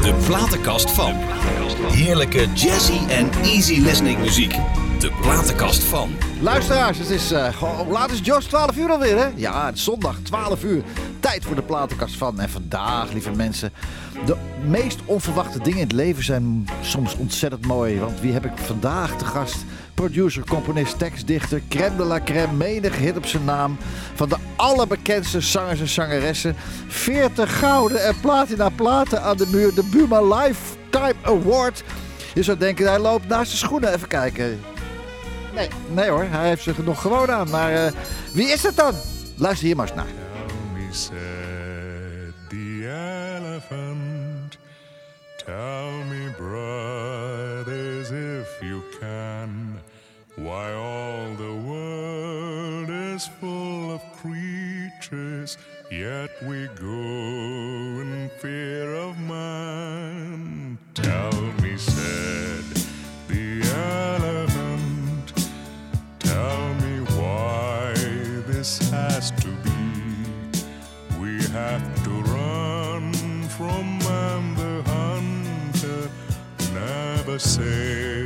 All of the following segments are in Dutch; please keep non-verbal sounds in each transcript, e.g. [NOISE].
De platenkast van. Heerlijke jazzy en easy listening muziek. De platenkast van. Luisteraars, het is, uh, laat is het, Jos? 12 uur alweer, hè? Ja, het is zondag, 12 uur. Tijd voor de platenkast van. En vandaag, lieve mensen, de meest onverwachte dingen in het leven zijn soms ontzettend mooi. Want wie heb ik vandaag te gast? Producer, componist, tekstdichter, crème de la crème, menig hit op zijn naam. Van de allerbekendste zangers en zangeressen. 40 gouden en platina platen aan de muur. De Buma Lifetime Award. Je zou denken, hij loopt naast de schoenen. Even kijken. Nee, nee hoor, hij heeft ze nog gewoon aan. Maar uh, wie is het dan? Luister hier maar eens naar. Tell me, yet we go in fear of man. Tell me, said the elephant. Tell me why this has to be. We have to run from man the hunter, never save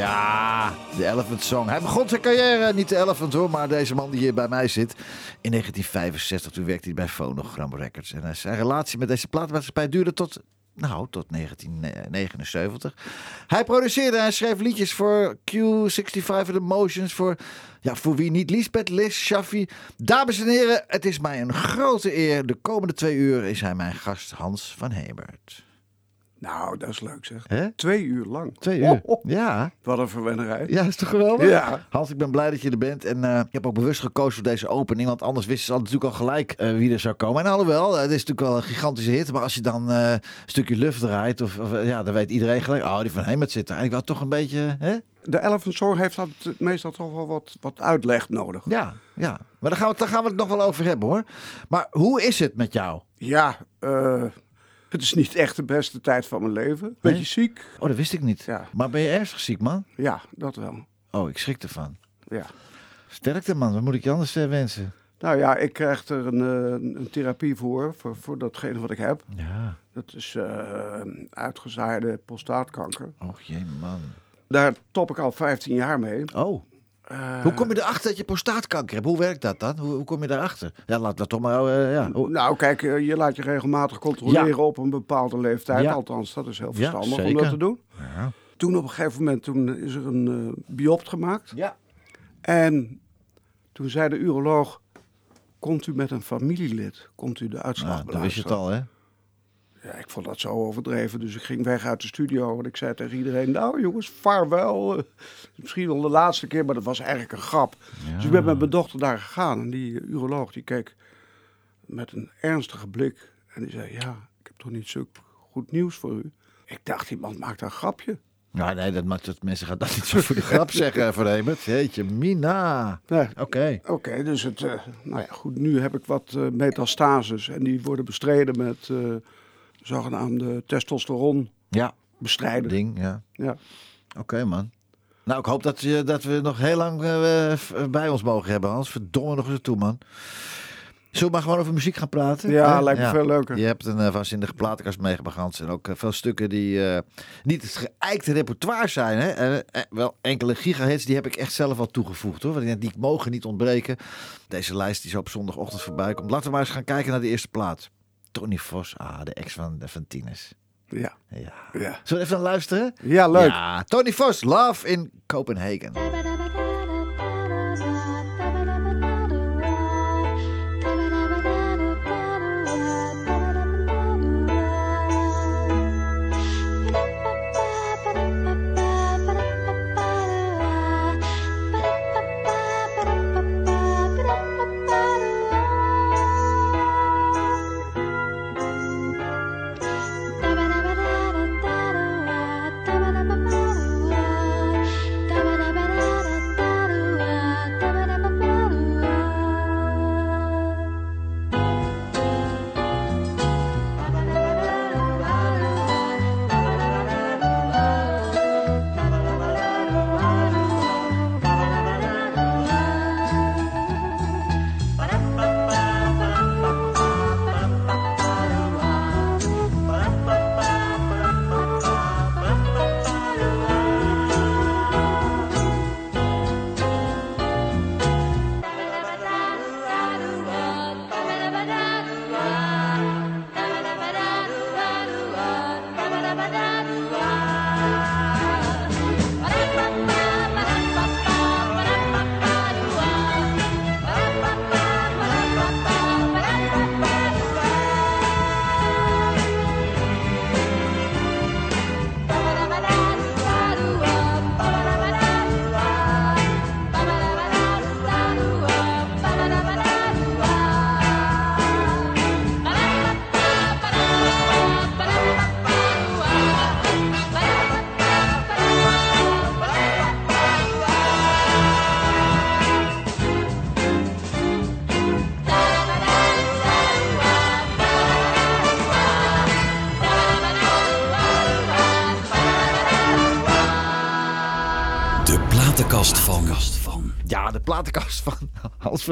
Ja, de Elephant Song. Hij begon zijn carrière, niet de Elephant hoor, maar deze man die hier bij mij zit. In 1965, toen werkte hij bij Phonogram Records. En zijn relatie met deze platenmaatschappij duurde tot, nou, tot 1979. Hij produceerde en schreef liedjes voor Q65 and Emotions, voor, ja, voor wie niet, Lisbeth, Liz, Shaffi. Dames en heren, het is mij een grote eer. De komende twee uur is hij mijn gast Hans van Hebert. Nou, dat is leuk zeg. Hè? Twee uur lang. Twee uur. Oh, oh. Ja. Wat een verwennerij. Ja, is toch geweldig? Ja. Hans, ik ben blij dat je er bent. En eh, ik heb ook bewust gekozen voor deze opening. Want anders wisten ze natuurlijk al gelijk eh, wie er zou komen. En alhoewel, eh, het is natuurlijk wel een gigantische hit. Maar als je dan eh, een stukje lucht draait, of, of, eh, ja, dan weet iedereen gelijk. Oh, die van Hemert zit er eigenlijk wel toch een beetje. Hè? De Elephant Song heeft dat meestal toch wel wat, wat uitleg nodig. Ja, ja. Maar daar gaan, we, daar gaan we het nog wel over hebben hoor. Maar hoe is het met jou? Ja, eh, Het is niet echt de beste tijd van mijn leven. Beetje Nee? ziek. Oh, dat wist ik niet. Ja. Maar ben je ernstig ziek, man? Ja, dat wel. Oh, ik schrik ervan. Ja. Sterkte, man. Wat moet ik je anders eh, wensen? Nou ja, ik krijg er een, eh, een therapie voor, voor, voor datgene wat ik heb. Ja. Dat is eh, uitgezaaide prostaatkanker. Och, jee, man. Daar top ik al 15 jaar mee. Oh, Eh, hoe kom je erachter dat je prostaatkanker hebt? Hoe werkt dat dan? Hoe, hoe kom je daarachter? Ja, laten we toch maar... eh, ja. Nou, kijk, eh, je laat je regelmatig controleren op een bepaalde leeftijd. Ja. Althans, dat is heel Ja, verstandig om dat te doen. Ja. Toen op een gegeven moment toen is er een biopt gemaakt. ja. En toen zei de uroloog, komt u met een familielid? Komt u de uitslag Nou, dan wist je het al, hè? Ja, ik vond dat zo overdreven. Dus ik ging weg uit de studio. En ik zei tegen iedereen, nou jongens, vaarwel. [LAUGHS] Misschien wel de laatste keer, maar dat was eigenlijk een grap. Dus ik ben met mijn dochter daar gegaan. En die uh, uroloog die keek met een ernstige blik. En die zei, ja, ik heb toch niet zo goed nieuws voor u. Ik dacht, die man maakt een grapje. Nou, nee, dat, maakt dat mensen gaan dat niet zo voor de grap [LAUGHS] zeggen, Van Hemert. Jeetje, Mina. Nee. Oké. Oké, dus het, eh, nou ja, goed, nu heb ik wat eh, metastases. En die worden bestreden met eh, zogenaamde testosteronbestrijding. Ja, ding, ja. Ja. Oké, man. Nou, ik hoop dat, je, dat we nog heel lang eh, f- bij ons mogen hebben. Anders verdomme nog eens toe, man. Zullen we maar gewoon over muziek gaan praten? Ja, Hè? lijkt me veel leuker. Je hebt een uh, waanzinnige platenkast meegebracht. En ook eh, veel stukken die eh, niet het geëikte repertoire zijn. Hè? Eh, eh, wel enkele gigahits, die heb ik echt zelf al toegevoegd. Hoor. Want die- die mogen niet ontbreken. Deze lijst die zo op zondagochtend voorbij komt. Laten we maar eens gaan kijken naar de eerste plaat. Tony Vos, ah, de ex van, van Tines. Ja. Ja. Ja. Zullen we even naar luisteren? ja, leuk. Ja, Tony Vos, Love in Copenhagen.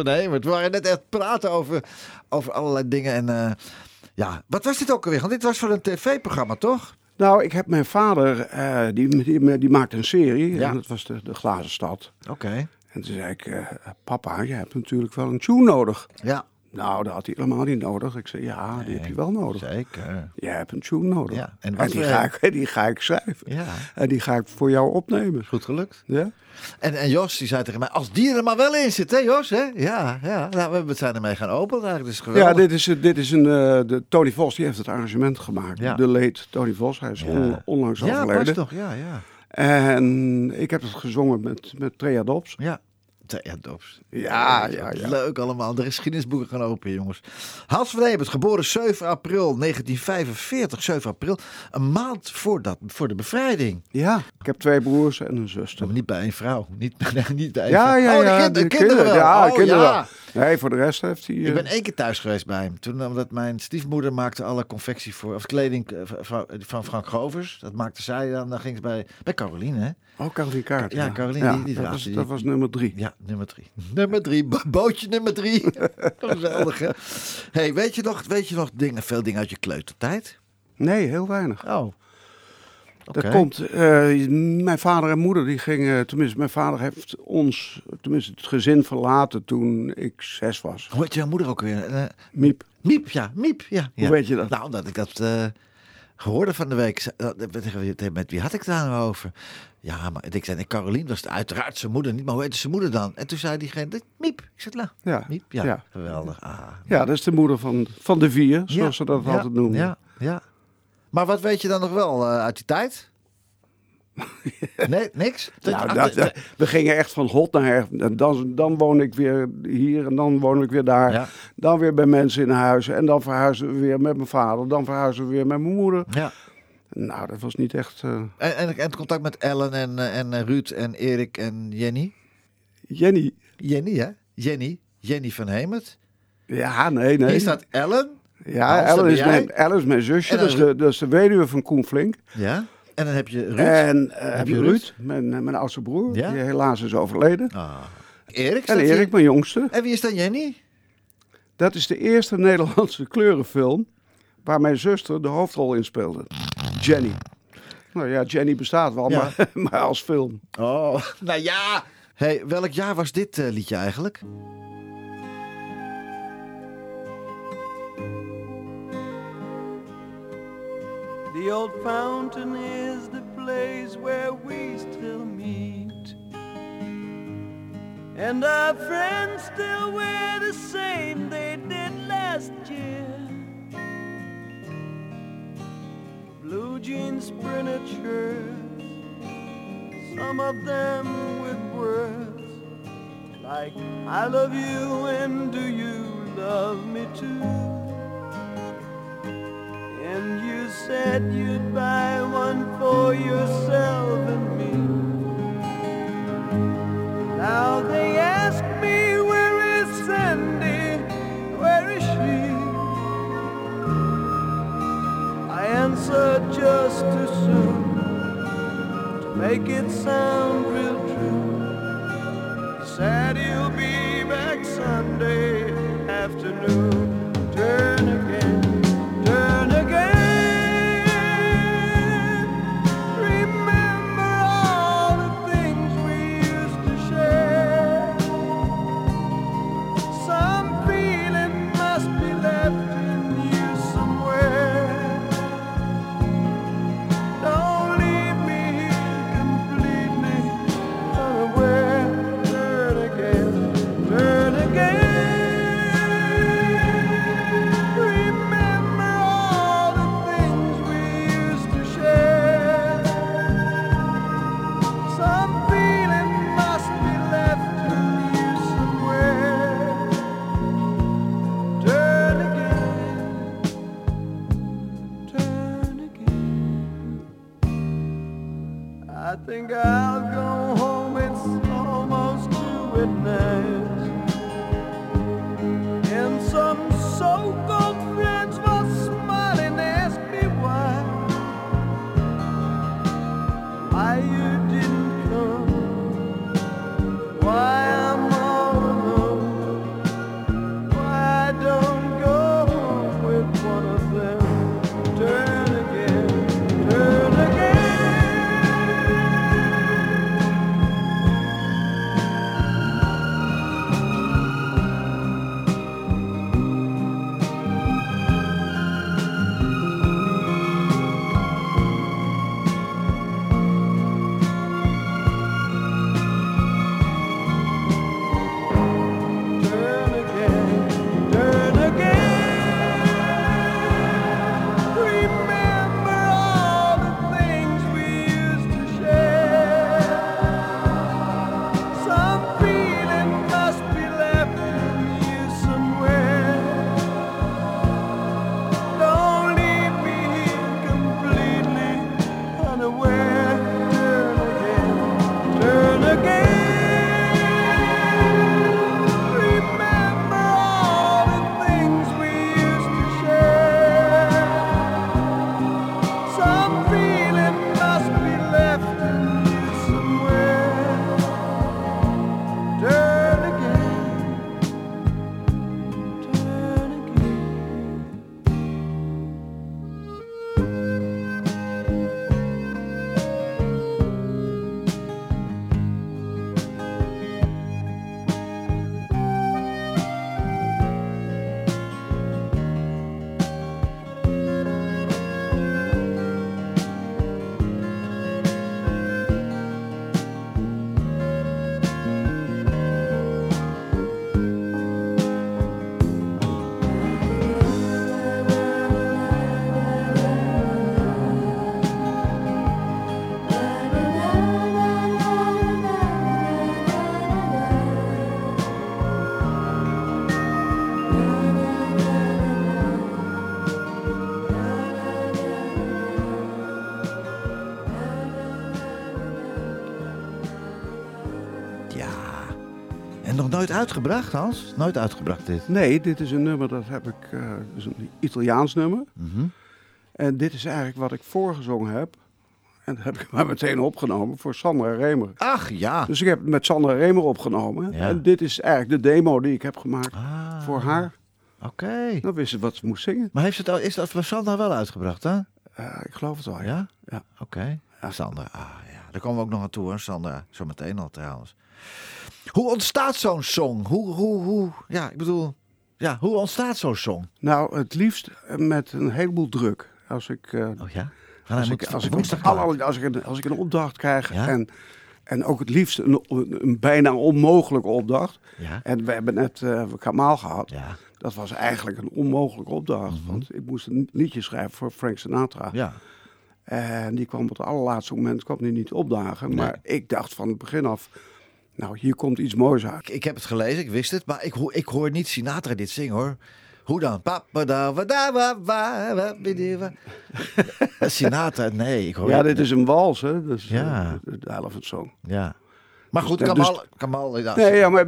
Hemert. We waren net echt praten over, over allerlei dingen. En eh, ja, wat was dit ook alweer? Want dit was voor een tv-programma, toch? Nou, ik heb mijn vader, eh, die, die, die maakte een serie. Ja. En dat was de, de Glazen Stad. Oké. En toen zei ik, eh, papa, je hebt natuurlijk wel een tune nodig. Ja, Nou, dat had hij helemaal niet nodig. Ik zei, ja, die heb je wel nodig. zeker. Jij hebt een tune nodig. Ja, en die, ga ik, [LAUGHS] die ga ik schrijven. Ja, En die ga ik voor jou opnemen. goed gelukt. Ja? En, en Jos, die zei tegen mij, als die er maar wel in zit, hè Jos? Hè? Ja, ja. Nou, we zijn ermee gaan openen eigenlijk. Geweldig. Ja, dit is, dit is een. eh, de, Tony Vos die heeft het arrangement gemaakt. Ja. De late Tony Vos. Hij is on- onlangs Ja, overleden. pas toch. Ja, ja. En ik heb het gezongen met, met Trea Dobbs. Ja, Ja, ja, ja. Leuk allemaal. De geschiedenisboeken gaan open, jongens. Hans van Ebert, geboren 7 april 1945. 7 april. Een maand voor, dat, voor de bevrijding. Ja, ik heb twee broers en een zuster. Maar niet bij één vrouw. Niet, [LAUGHS] nee, niet bij één Ja, vrouw. ja, oh, de ja. kind- de de kinderen. Ja, Oh, kinderen ja. Nee, voor de rest heeft hij... Ik eh, ben één keer thuis geweest bij hem. Toen omdat mijn stiefmoeder maakte alle confectie voor, of kleding eh, van, van Frank Govers. Dat maakte zij dan. Dan ging ze bij, bij Caroline, hè? Oh, Caroline Kaart. Ja, Caroline, die- die dat, was, die- dat was nummer drie. Ja, nummer drie. [LAUGHS] Nummer drie, bo- bootje nummer drie. [LAUGHS] Geweldig, hè? hey, weet je nog, weet je nog dingen, veel dingen uit je kleutertijd? Nee, heel weinig. Oh. Dat komt, eh, mijn vader en moeder die gingen, tenminste mijn vader heeft ons, tenminste het gezin verlaten toen ik zes was. Hoe heet jouw moeder ook weer? Eh, Miep, Miep, ja, Miep, ja. hoe ja. weet je dat? Nou, dat ik dat eh gehoorde van de week. Dat- Met wie had ik het daar nou over? Ja, maar ik zei, nee, Carolien was het uiteraard zijn moeder niet, maar hoe heette zijn moeder dan? En toen zei diegene, Miep. Ik zei, nou, Ja, Miep, ja, ja. geweldig. Ah, Ja, dat is de moeder van, van de vier, zoals Ja, ze dat altijd noemen. Ja, ja. Maar wat weet je dan nog wel eh, uit die tijd? [LAUGHS] Nee, niks? Nou, dat, dat- we gingen echt van hot naar her. Dan, dan woon ik weer hier en dan woon ik weer daar. Ja. Dan weer bij mensen in huis. En dan verhuizen we weer met mijn vader. Dan verhuizen we weer met mijn moeder. ja. Nou, dat was niet echt... eh, En, en, en het contact met Ellen en, eh, en eh, Ruud en Erik en Jenny? Jenny. Jenny, hè? Jenny. Jenny van Hemert. Ja, nee, nee. Hier staat Ellen. Ja, Ellen is, mijn? Ellen is mijn zusje. Dat is, dan de, dat is de weduwe van Koen Flink. Ja. En dan heb je Ruud. En eh, heb je Ruud? Ruud, mijn, eh, mijn oudste broer. Ja? Die helaas is overleden. Ah. Erik En Erik, hier. mijn jongste. En wie is dan Jenny? Dat is de eerste [LAUGHS] Nederlandse kleurenfilm waar mijn zuster de hoofdrol in speelde. Jenny. Nou ja, Jenny bestaat wel, Ja. maar, [LAUGHS] maar als film. Oh, [LAUGHS] nou ja. Hey, welk jaar was dit eh, liedje eigenlijk? The old fountain is the place where we still meet. And our friends still wear the same they did last year. Blue jeans, sprinter shirts, some of them with words like I love you and do you love me too? And you said you'd buy one for yourself and me. Now they ask me where is Sandy, where is she? I answer just too soon to make it sound real true. Said he'll be back Sunday afternoon. Nooit uitgebracht, Hans? Nooit uitgebracht dit. Nee, dit is een nummer, dat heb ik, is een Italiaans nummer. Mhm. En dit is eigenlijk wat ik voorgezongen heb. En dat heb ik [LAUGHS] maar meteen opgenomen voor Sandra Remer. Ach ja. Dus ik heb het met Sandra Remer opgenomen. Ja. En dit is eigenlijk de demo die ik heb gemaakt Ah, voor haar. Oké. Dan wist ze wat ze moest zingen. Maar heeft ze het al, is dat voor Sandra wel uitgebracht, hè? Eh, ik geloof het wel, ja. Ja? Ja. Oké. Sandra, ah ja. Daar komen we ook nog aan toe, hoor. Sandra, zo meteen al trouwens. Hoe ontstaat zo'n song? Hoe, hoe, hoe, ja, ik bedoel, ja, hoe ontstaat zo'n song? Nou, het liefst met een heleboel druk. Als ik, eh, Oh ja? Als, ik, als, ik, als, een, als ik een opdracht krijg Ja. en, en ook het liefst een, een bijna onmogelijke opdracht. Ja? En we hebben net eh Kamaal gehad. Ja. Dat was eigenlijk een onmogelijke opdracht. Want ik moest een liedje schrijven voor Frank Sinatra. Mhm. Ja. En die kwam op het allerlaatste moment kwam die niet opdagen. Maar ik dacht van het begin af, nou hier komt iets moois uit. Ik, ik heb het gelezen, ik wist het, maar ik, hoor- ik hoor niet Sinatra dit zingen, hoor. Hoe dan? Sinatra, nee, ik hoor Ja, dit is een wals, hè? Dus, Ja. eh, de, de Elephant Song. Ja. Maar goed, Dus- Kamal, Kamal, ja, Nee, ja, maar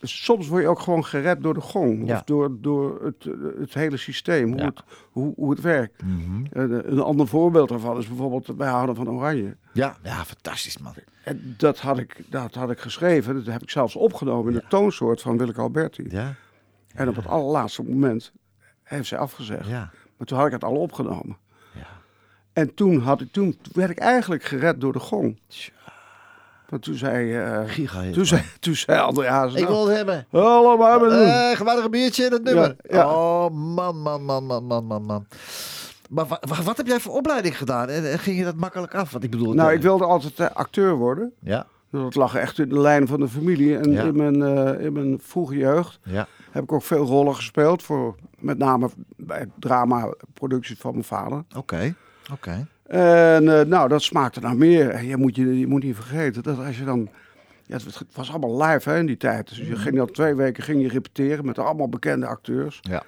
soms word je ook gewoon gered door de gong. Ja. Of door, door het, het hele systeem, hoe, Ja. het, hoe, hoe het werkt. Mhm. Eh, een ander voorbeeld daarvan is bijvoorbeeld wij houden van oranje. ja, ja, fantastisch, man. En dat had ik, dat had ik geschreven, dat heb ik zelfs opgenomen in de toonsoort van Willeke Alberti. Ja, En op het allerlaatste moment heeft zij afgezegd. ja, Maar toen had ik het al opgenomen. ja. En toen, had ik, toen werd ik eigenlijk gered door de gong. Want toen zei, eh Giga toen zei, toen zei Andreas, Ik nou, wil het hebben. allemaal hebben doen. Eh, biertje in het nummer. Ja, ja. Oh, man, man, man, man, man, man, man. Maar wa- wa- wat heb jij voor opleiding gedaan? En en ging je dat makkelijk af? Want ik bedoel... Nou, eh, ik wilde altijd eh, acteur worden. Ja, Dat lag echt in de lijn van de familie. En Ja. in, mijn, eh, in mijn vroege jeugd ja. heb ik ook veel rollen gespeeld. Voor, met name bij drama-producties van mijn vader. Oké, oké. En eh, nou, dat smaakte naar meer. En je moet, je, je moet niet vergeten dat als je dan... Ja, het, was allemaal live hè, in die tijd. Dus je ging al twee weken ging je repeteren met allemaal bekende acteurs. Ja.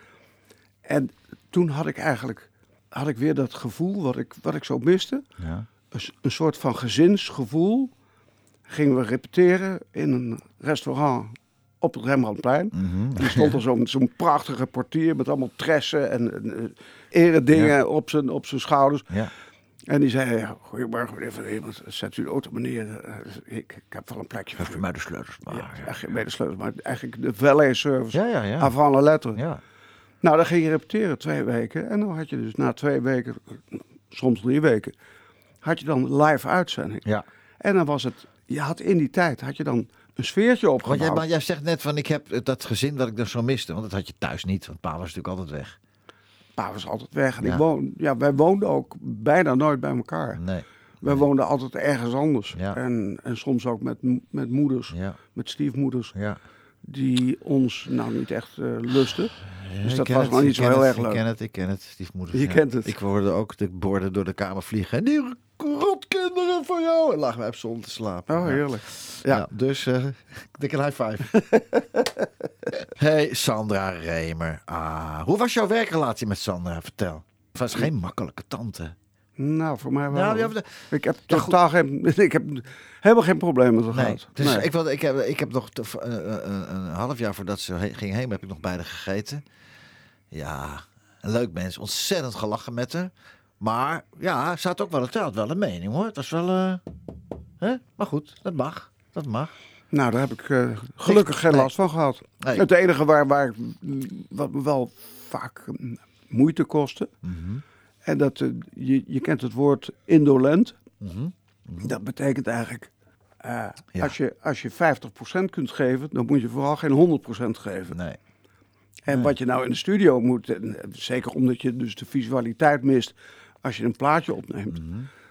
En toen had ik eigenlijk had ik weer dat gevoel wat ik, wat ik zo miste. Ja. Een, soort van gezinsgevoel. Gingen we repeteren in een restaurant op het Rembrandtplein. Mhm. Er stond er zo'n zo'n prachtige portier met allemaal tressen en, en eh, eredingen op, zijn, op zijn schouders. Ja. En die zei, goedemorgen meneer Van zet u de auto meneer, eh, ik, ik heb wel een plekje voor u. mij de sleutels maar. Ja, Ja, eigenlijk geen medesleutels, maar eigenlijk de valet service. ja, ja. ja. Avant la lettre. ja. Nou, dan ging je repeteren twee weken. En dan had je dus na twee weken, soms drie weken, had je dan live uitzending. ja. En dan was het, je had in die tijd, had je dan een sfeertje Want opgebouwd. jij, maar jij zegt net van ik heb eh, dat gezin dat ik dus zo miste. Want dat had je thuis niet, want pa was natuurlijk altijd weg. Pa was altijd weg. En Ja. ik woon, ja, wij woonden ook bijna nooit bij elkaar. Nee. Wij woonden altijd ergens anders. Ja. En, en soms ook met, met moeders, Ja, met stiefmoeders, ja. die ons nou niet echt eh, lusten. Dus dat was het, maar niet zo heel het, erg leuk. Ik ken het, ik ken het, stiefmoeder. Je kent het. Ik hoorde ook de borden door de kamer vliegen. En die voor jou. En lag mij op zon te slapen. Oh, Ja. heerlijk. Ja, Ja. dus eh [LAUGHS] dikke high five. [LAUGHS] hey, Sandra Remer. Ah, hoe was jouw werkrelatie met Sandra? Vertel. Het was geen makkelijke tante. Nou, voor mij wel. Nou, ja, ik heb totaal geen, [LAUGHS] ik heb helemaal geen probleem met haar Nee, gehad. dus Nee. Ik, wilde, ik, heb, ik heb nog te- eh, eh, een, een half jaar voordat ze he- ging heen, heb ik nog bij haar gegeten. Ja, een leuk mens. Ontzettend gelachen met haar. Maar ja, ze had ook wel, het had wel een mening hoor. Het was wel. eh, hè? Maar goed, dat mag. Dat mag. Nou, daar heb ik eh, gelukkig geen Nee. last van gehad. Nee. Het enige waar, waar wat me wel vaak moeite kostte. Mhm. En dat, eh, je, je kent het woord indolent. Mhm. Dat betekent eigenlijk, Ja. als, je, als je 50% kunt geven, dan moet je vooral geen 100% geven. Nee. En wat je nou in de studio moet, en zeker omdat je dus de visualiteit mist als je een plaatje opneemt,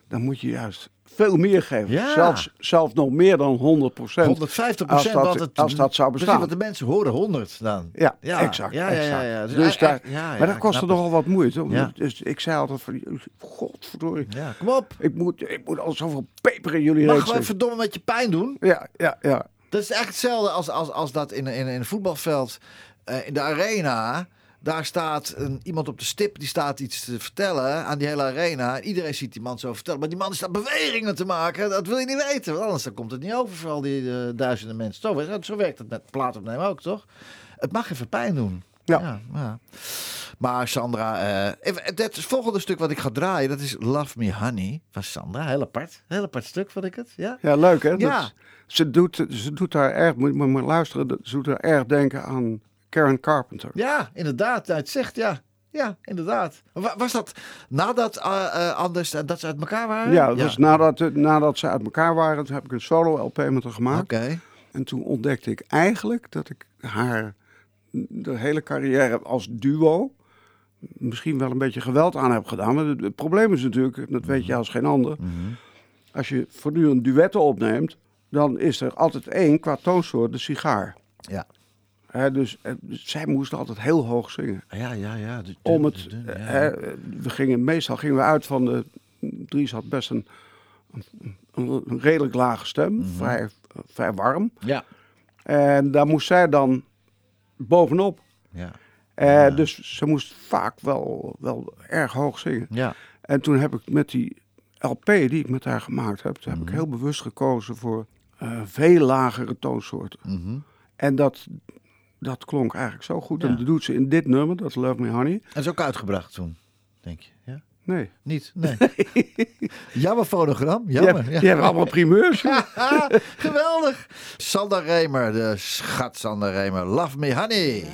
dan moet je juist veel meer geven. Mhm. Ja. Zelfs, zelfs nog meer dan 100%. 150 Als dat- wat het, als dat zou bestaan. want de mensen horen 100 dan. Ja, Ja, exact. ja, ja, exact. Dus Dus daar, maar dat kostte nogal wat moeite. Dus ik zei altijd van, godverdorie, kom op. ik moet, ik moet al zoveel peper in jullie Mag gewoon verdomme met je pijn doen. Ja, ja, ja. Dat is echt hetzelfde als, als, als dat in, in, in een voetbalveld, eh, in de arena, Daar staat een, iemand op de stip, die staat iets te vertellen aan die hele arena. Iedereen ziet die man zo vertellen. Maar die man staat bewegingen te maken. Dat wil je niet weten. Want anders dan komt het niet over voor al die eh, duizenden mensen. Zo, zo werkt het met plaat opnemen ook, toch? Het mag even pijn doen. Ja. ja. Maar Sandra, eh, even, het volgende stuk wat ik ga draaien, dat is Love Me Honey van Sandra. Heel apart. Heel apart stuk vond ik het. Ja. Ja, leuk hè? Ja. is- ze, doet, ze doet daar erg, moet luisteren, ze doet daar erg denken aan Karen Carpenter. Ja, inderdaad. Nou, het zegt ja. Ja, inderdaad. Wa- Was dat nadat eh, eh, Anders en dat ze uit elkaar waren? Ja, was nadat, eh, nadat ze uit elkaar waren, toen heb ik een solo-LP met haar gemaakt. Oké. En toen ontdekte ik eigenlijk dat ik haar de hele carrière als duo misschien wel een beetje geweld aan heb gedaan. Maar het, het probleem is natuurlijk, dat weet je als geen ander, als je voortdurend duetten opneemt, dan is er altijd één qua toonsoort de sigaar. Ja. Dus, eh, zij moest altijd heel hoog zingen. Ja, ja, ja. De- de- Om het, de- eh, ja. we gingen, meestal gingen we uit van de, Dries had best een, een, een redelijk lage stem, Mhm. vrij, vrij warm. ja. En daar moest zij dan bovenop. Ja. Eh, Dus ze moest vaak wel, wel erg hoog zingen. Ja. En toen heb ik met die LP die ik met haar gemaakt heb, toen heb Mhm. ik heel bewust gekozen voor eh, veel lagere toonsoorten. Mhm. En dat, dat klonk eigenlijk zo goed. Ja. En dat doet ze in dit nummer, dat is Love Me Honey. En is ook uitgebracht toen, denk je? Ja? Nee, Niet? Nee. [LAUGHS] Jammer fonogram. Jammer. hebben, die hebben allemaal primeurs. [LAUGHS] geweldig. Sander Remer, de schat Sander Remer. Love me honey.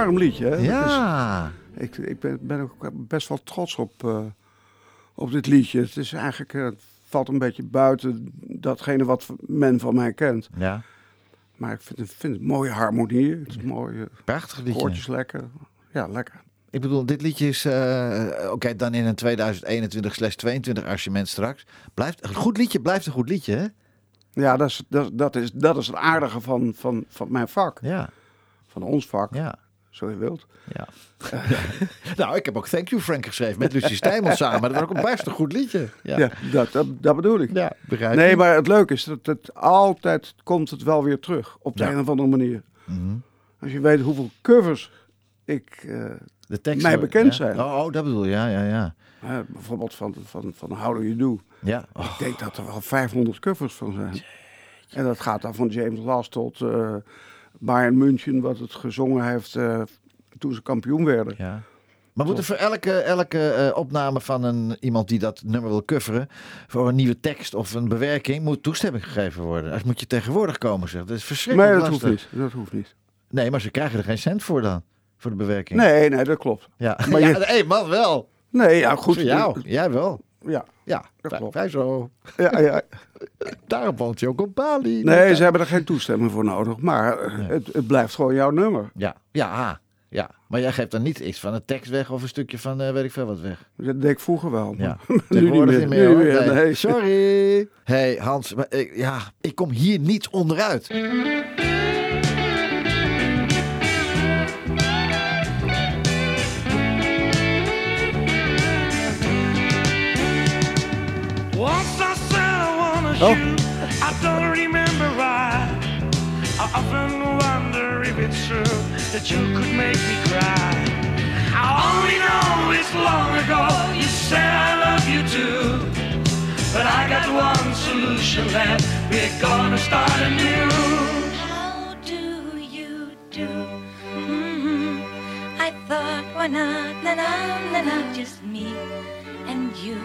Warm liedje, hè? Ja. is- ik ik ben, ben ook best wel trots op, eh, op dit liedje. Het is eigenlijk, eh, het valt een beetje buiten datgene wat men van mij kent. Ja, Maar ik vind het, vind het mooie harmonie. Het is mooie prachtig liedje. koortjes lekker. Ja, lekker. Ik bedoel, dit liedje is, eh, oké, dan in een 2021-22 arrangement straks. Blijft, een goed liedje blijft een goed liedje, hè? Ja, dat is, dat, dat is, dat is het aardige van, van, van mijn vak. Ja, Van ons vak, ja, zo je wilt. ja. [LAUGHS] nou, ik heb ook Thank You Frank geschreven met Lucie Stijmel samen. Dat was ook een best een goed liedje. Ja, Ja, dat, dat, dat bedoel ik. ja begrijp Nee, je? maar het leuke is dat het altijd komt het wel weer terug. Op de Ja. een of andere manier. Mhm. Als je weet hoeveel covers ik... eh, De tekst mij bekend ja. zijn. Oh, oh, dat bedoel je, ja, ja, ja. eh, bijvoorbeeld van, van, van How Do You Do. Ja, oh, Ik denk dat er wel 500 covers van zijn. En dat gaat dan van James Last tot eh Bayern München, wat het gezongen heeft eh, toen ze kampioen werden. ja. Maar moet er voor elke, elke eh, opname van een, iemand die dat nummer wil coveren, voor een nieuwe tekst of een bewerking, moet toestemming gegeven worden. Als moet je tegenwoordig komen, zeg. Dat is verschrikkelijk Nee, dat hoeft niet. Dat hoeft niet. Nee, maar ze krijgen er geen cent voor dan, voor de bewerking. Nee, nee, dat klopt. Ja, Maar [LAUGHS] ja, je- hey, man wel. Nee, ja, goed. Voor jou, jij wel. Ja, Ja, Dat wij- zo. ja, ja. [LAUGHS] Daarom woont hij ook op Bali. Nee, ze hebben er geen toestemming voor nodig. Maar eh, het, het blijft gewoon jouw nummer. Ja, ja, ja. Maar jij geeft dan niet iets van een tekst weg of een stukje van eh, weet ik veel wat weg. Dat deed ik vroeger wel. Ja. [LAUGHS] nu niet meer. meer, Nu nee. Sorry. hey, Hans, maar ik, ja, ik kom hier niet onderuit. Oh. shoot, I don't remember why. I often wonder if it's true that you could make me cry. I only know it's long ago you said I love you too. But I got one solution left, we're gonna start anew. How do you do? hmm I thought, why not, na na na na, just me and you,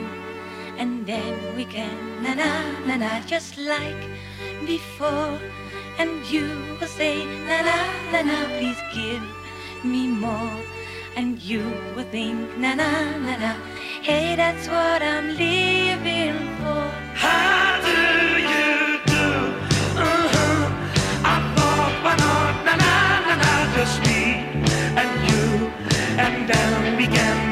and then we can na na na na, just like before. And you will say, na na na na, please give me more. And you will think, na na na na, hey, that's what I'm living for. How do you do? Uh-huh. I thought, why not, na na na na, just me and you, and then we can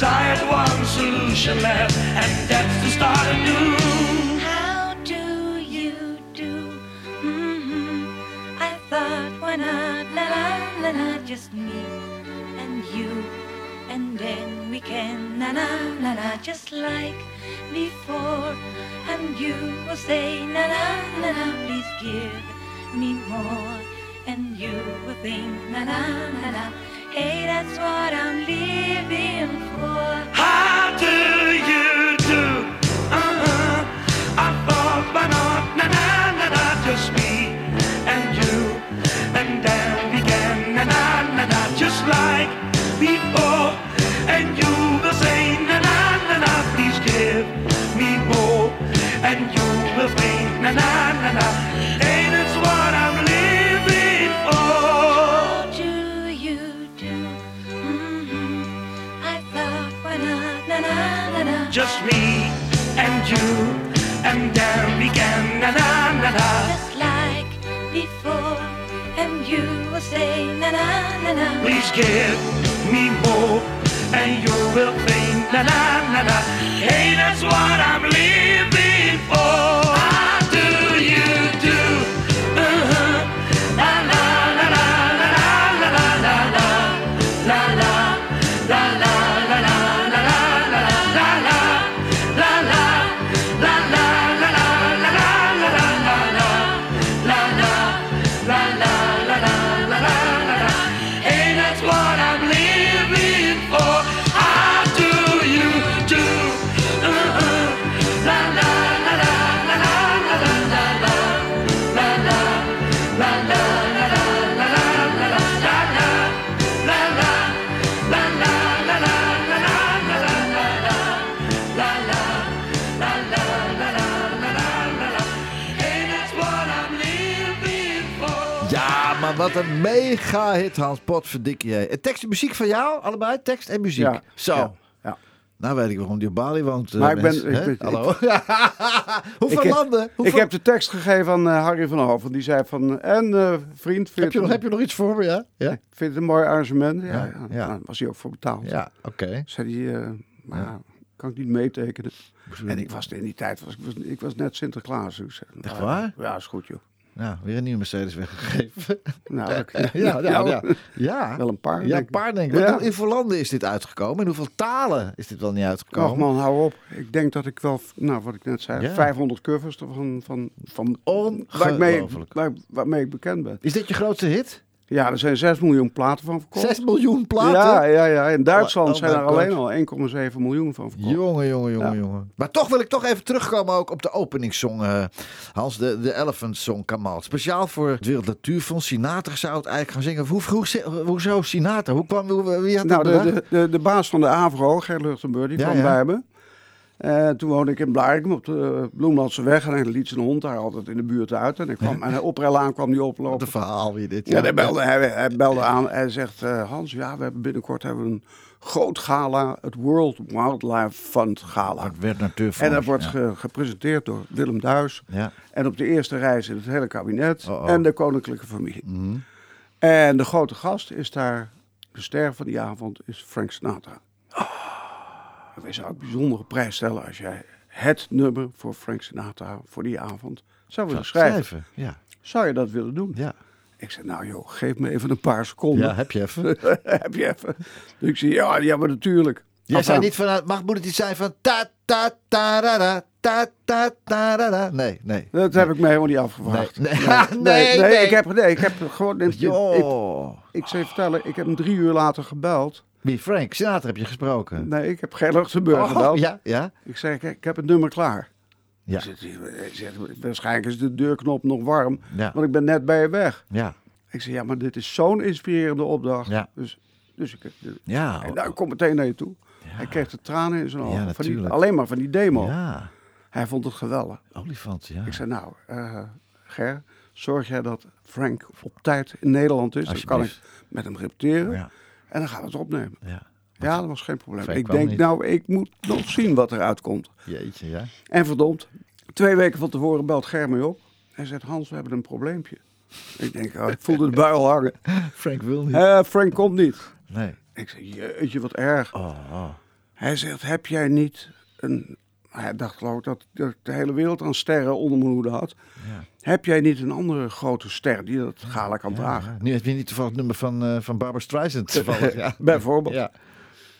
Cause I had one solution left, and that's to start anew. How do you do? hmm I thought why not, la la la la, just me and you, and then we can na na na na, just like before. And you will say na na na na, please give me more, and you will think na na na na, that's what I'm living for. How do you do? Uh-huh. Na na na na, just me and you, and then na na na na, just like before. And you will say na na na na, please give me more, and you will na na na na, you, and then we can na na na na. just like before. And you will say na na na na. Please give me more, and you will think na na na na. Hey, that's what I'm living for. Wat een mega hit, Hans Potverdikke jij. En tekst en muziek van jou, allebei? Tekst en muziek. Ja, Zo. ja, ja. Nou weet ik waarom die op Bali woont. eh, Maar ik ben- ik Hallo. [LAUGHS] Hoeveel Ik heb- landen? Ik heb de tekst gegeven aan eh, Harry van Hoven. Die zei van, en eh, vriend, vind heb, je nog, heb je nog iets voor me, ja? Ja, vind je het een mooi arrangement? Ja, Ja. Nou, was hij ook voor betaald. ja oké. Zei hij, eh, maar ja, kan ik niet meetekenen. En ik was in die tijd, was, ik, was, ik was net Sinterklaas. Dus, ik Echt nou, waar? Ja, is goed joh. Nou, weer een nieuwe Mercedes weggegeven. Nou, [LAUGHS] ja, ja, ja. ja. Wel een paar. Ja, een paar denk ik. Ja. In hoeveel landen is dit uitgekomen? In hoeveel talen is dit wel niet uitgekomen? Och man, hou op. Ik denk dat ik wel, nou wat ik net zei, Ja. 500 covers van, van, van Ongelooflijk. waar, waarmee ik bekend ben. Is dit je grootste hit? Ja, er zijn 6 miljoen platen van verkocht. 6 miljoen platen? Ja, ja, ja. In Duitsland Oh, zijn er God. alleen al 1,7 miljoen van verkocht. Jongen, jongen, jongen, Ja. jongen. Maar toch wil ik toch even terugkomen ook op de openingssong. eh, Hans, de, de Elephant Song Kamal. Speciaal voor het Wereld Natuurfonds. Sinatra zou het eigenlijk gaan zingen. Hoe, hoe, hoezo Sinatra? Hoe kwam, hoe, wie had dat Nou, de, de, de, de baas van de AVRO, Ger Luchtenburg, die Ja, kwam ja. bij me. Eh, toen woonde ik in Blarikum op de Bloemlandse weg. En liet zijn hond daar altijd in de buurt uit. En, ik kwam, en aan kwam Wat oplopen. een verhaal weer dit. Ja, hij belde, hij, hij belde aan. Hij zegt, eh, Hans, ja, we hebben binnenkort hebben we een groot gala. Het World Wildlife Fund gala. Het werd Natuurfonds. En dat wordt ja. ge- gepresenteerd door Willem Duis. Ja. En op de eerste reis in het hele kabinet. Oh, oh. En de koninklijke familie. Mhm. En de grote gast is daar, de ster van die avond, is Frank Sinatra. En wij zouden een bijzondere prijs stellen als jij het nummer voor Frank Sinatra voor die avond zou willen schrijven. Schrijven. Ja. Zou je dat willen doen? Ja. Ik zei, nou joh, geef me even een paar seconden. ja, heb je even. [LAUGHS] Heb je even? Dus ik zei, ja, ja, maar natuurlijk. Jij Enfin, zei niet vanuit, mag moet het iets zijn van ta ta ta ra ra, ta ta ta ra ra. Nee, nee. Dat heb ik me helemaal niet afgevraagd. Nee, nee. [LAUGHS] Nee, nee, nee. Ik, heb, nee ik heb gewoon... Ik, ik, ik zou je vertellen, ik heb hem drie uur later gebeld. Wie, Frank Sinatra heb je gesproken? Nee, ik heb Ger Luchtenburg Oh, gebeld. ja, ja. Ik zei, ik, ik heb het nummer klaar. Ja. Waarschijnlijk is de deurknop nog warm, Ja. want ik ben net bij je weg. Ja. Ik zeg, ja, maar dit is zo'n inspirerende opdracht. Ja. Dus, dus ik, Ja. en nou, ik kom meteen naar je toe. Hij kreeg de tranen in zijn ogen. Ja, van die, alleen maar van die demo. Ja. Hij vond het geweldig. Olifant, ja. Ik zei, nou, eh, Ger, zorg jij dat Frank op tijd in Nederland is. Dan kan ik met hem repeteren. Ja. En dan gaan we het opnemen. Ja. Ja, dat was geen probleem. Ik denk, niet. nou, ik moet nog zien wat eruit komt. Jeetje, ja. En verdomd, twee weken van tevoren belt Ger mij op. Hij zegt, Hans, we hebben een probleempje. Ik denk, oh, ik voelde de bui al hangen. [LAUGHS] Frank wil niet. Eh, Frank komt niet. Nee. Ik zeg, jeetje, wat erg. Oh, oh. Hij zegt, heb jij niet een... Hij dacht geloof ik dat, dat de hele wereld aan sterren onder mijn hoede had. Ja. Heb jij niet een andere grote ster die dat gala kan dragen? Ja. Nu heb je niet toevallig het nummer van, eh van Barbara Streisand [LAUGHS] toevallig. Ja. Bijvoorbeeld. Ja.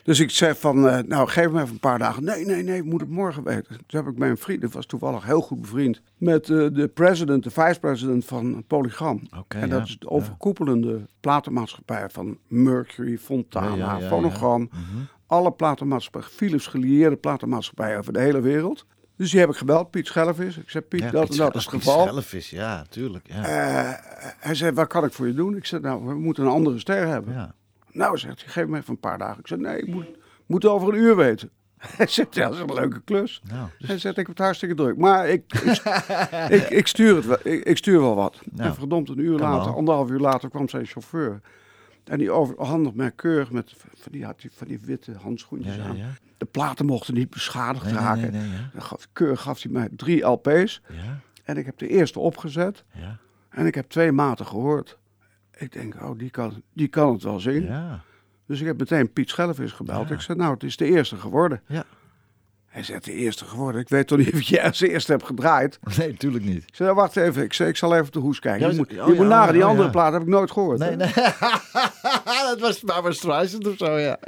Dus ik zei van, eh, nou geef me even een paar dagen. Nee, nee, nee, ik moet het morgen weten. Toen heb ik mijn vriend, dat was toevallig heel goed bevriend, met eh, de president, de vice-president van Polygram. Oké, en dat is de overkoepelende platenmaatschappij van Mercury, Fontana, Phonogram. Mhm. Alle platenmaatschappijen, Philips gelieerde platenmaatschappijen over de hele wereld. Dus die heb ik gebeld, Piet Schelvis. Ik zei, Piet, Ja, dat Piet en dat is het Piet geval. Schelvis, ja, tuurlijk. Ja. Eh, hij zei, wat kan ik voor je doen? Ik zei, nou, we moeten een andere ster hebben. ja. Nou, zegt hij, geef me even een paar dagen. Ik zei, nee, ik moet, moet over een uur weten. [LAUGHS] Hij zegt, ja, dat is een leuke klus. Nou, dus- Hij zegt, ik heb het hartstikke druk. Maar ik, ik, [LAUGHS] ik, ik stuur, het wel, ik, stuur wel wat. Nou, en verdomd, een uur later, anderhalf uur later, kwam zijn chauffeur. En die overhandigde mij keurig met van die, had die, van die witte handschoentjes Ja, aan. ja. De platen mochten niet beschadigd Nee, raken. nee, gaf, keurig gaf hij mij drie LP's. Ja, En ik heb de eerste opgezet. ja, En ik heb twee maten gehoord. Ik denk, oh, die kan, die kan het wel zingen. ja. Dus ik heb meteen Piet Schelvis gebeld. Ik zei, nou, het is de eerste geworden. Ja. Hij zegt, de eerste geworden. Ik weet toch niet of jij als eerste hebt gedraaid. [LAUGHS] Nee, natuurlijk niet. Ik zei, nou, wacht even. Ik, zei, ik zal even op de hoes kijken. Ja, je moet, oh, je ja, moet nagaan, die oh, andere ja. plaat heb ik nooit gehoord. Nee, hè. nee. [LAUGHS] dat was Barbara Streisand of zo, ja.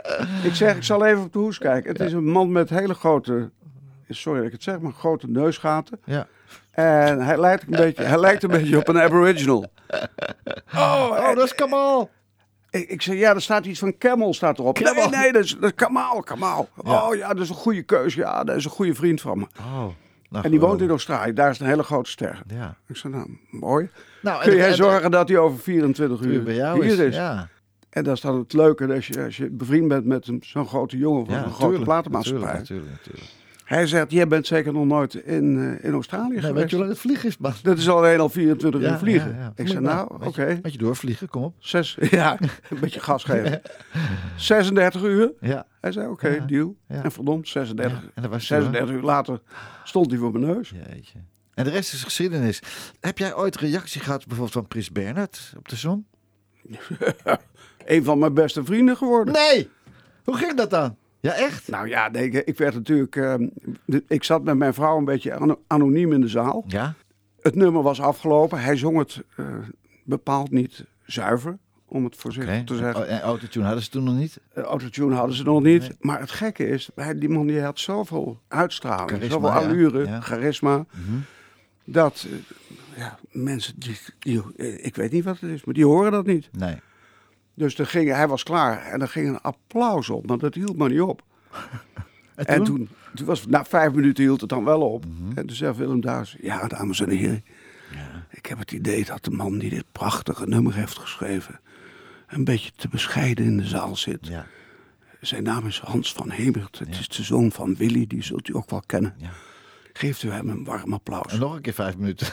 Ik zeg, ik zal even op de hoes kijken. Het is een man met hele grote, sorry dat ik het zeg, maar grote neusgaten. Ja. En hij lijkt een [LAUGHS] beetje, hij lijkt een beetje op een aboriginal. Oh, dat is Kamal. Ik, ik zei, ja, er staat iets van Camel staat erop. Camel? Nee, nee, dat is, dat is Kamal, Kamal. Ja. Oh ja, dat is een goede keuze. Ja, dat is een goede vriend van me. Oh, nou, en die woont in. Australië. Daar is een hele grote ster. Ja. Ik zei, nou, mooi. Nou, Kun en- jij en- zorgen dat hij over 24 uur bij jou hier is? Ja, En dat is dan het leuke, als je, als je bevriend bent met een- zo'n grote jongen van ja een grote platenmaatschappij. Natuurlijk, natuurlijk. Hij zegt, jij bent zeker nog nooit in, eh, in Australië Nee, geweest. weet je het vliegen is, man? Dat is alleen al 24 uur Ja, vliegen. ja, ja. Ik zei, Maar- nou, oké. je- Weet je doorvliegen, kom op. Zes, [LAUGHS] ja, een beetje gas geven. 36 uur. Ja. Hij zei, oké, Ja, deal. En verdomd, 36, Ja, en dat was hij, 36 uur later stond hij voor mijn neus. Jeetje. En de rest is geschiedenis. Heb jij ooit reactie gehad bijvoorbeeld van Prins Bernhard op de zon? [LAUGHS] Een van mijn beste vrienden geworden. Nee! Hoe ging dat dan? Ja, echt? Nou ja, nee, ik- ik werd natuurlijk... eh, de- ik zat met mijn vrouw een beetje ano- anoniem in de zaal. Ja? Het nummer was afgelopen. Hij zong het eh, bepaald niet zuiver, om het voorzichtig te zeggen. En autotune hadden ze toen nog niet? Eh, Autotune hadden ze nog niet. Maar het gekke is, hij, die man die had zoveel uitstraling, Charisma, zoveel allure, Ja. charisma. Mhm. Dat eh, ja, mensen, die, die, ik weet niet wat het is, maar die horen dat niet. Nee. Dus er ging, hij was klaar en er ging een applaus op, maar dat hield maar niet op. [LAUGHS] En En toen? was, na vijf minuten hield het dan wel op. Mhm. En toen zei Willem Duis, ja dames en heren, ik heb het idee dat de man die dit prachtige nummer heeft geschreven, een beetje te bescheiden in de zaal zit. Ja. Zijn naam is Hans van Hemert. Het is de zoon van Willy, die zult u ook wel kennen. Ja. Geeft u hem een warm applaus. En nog een keer vijf minuten.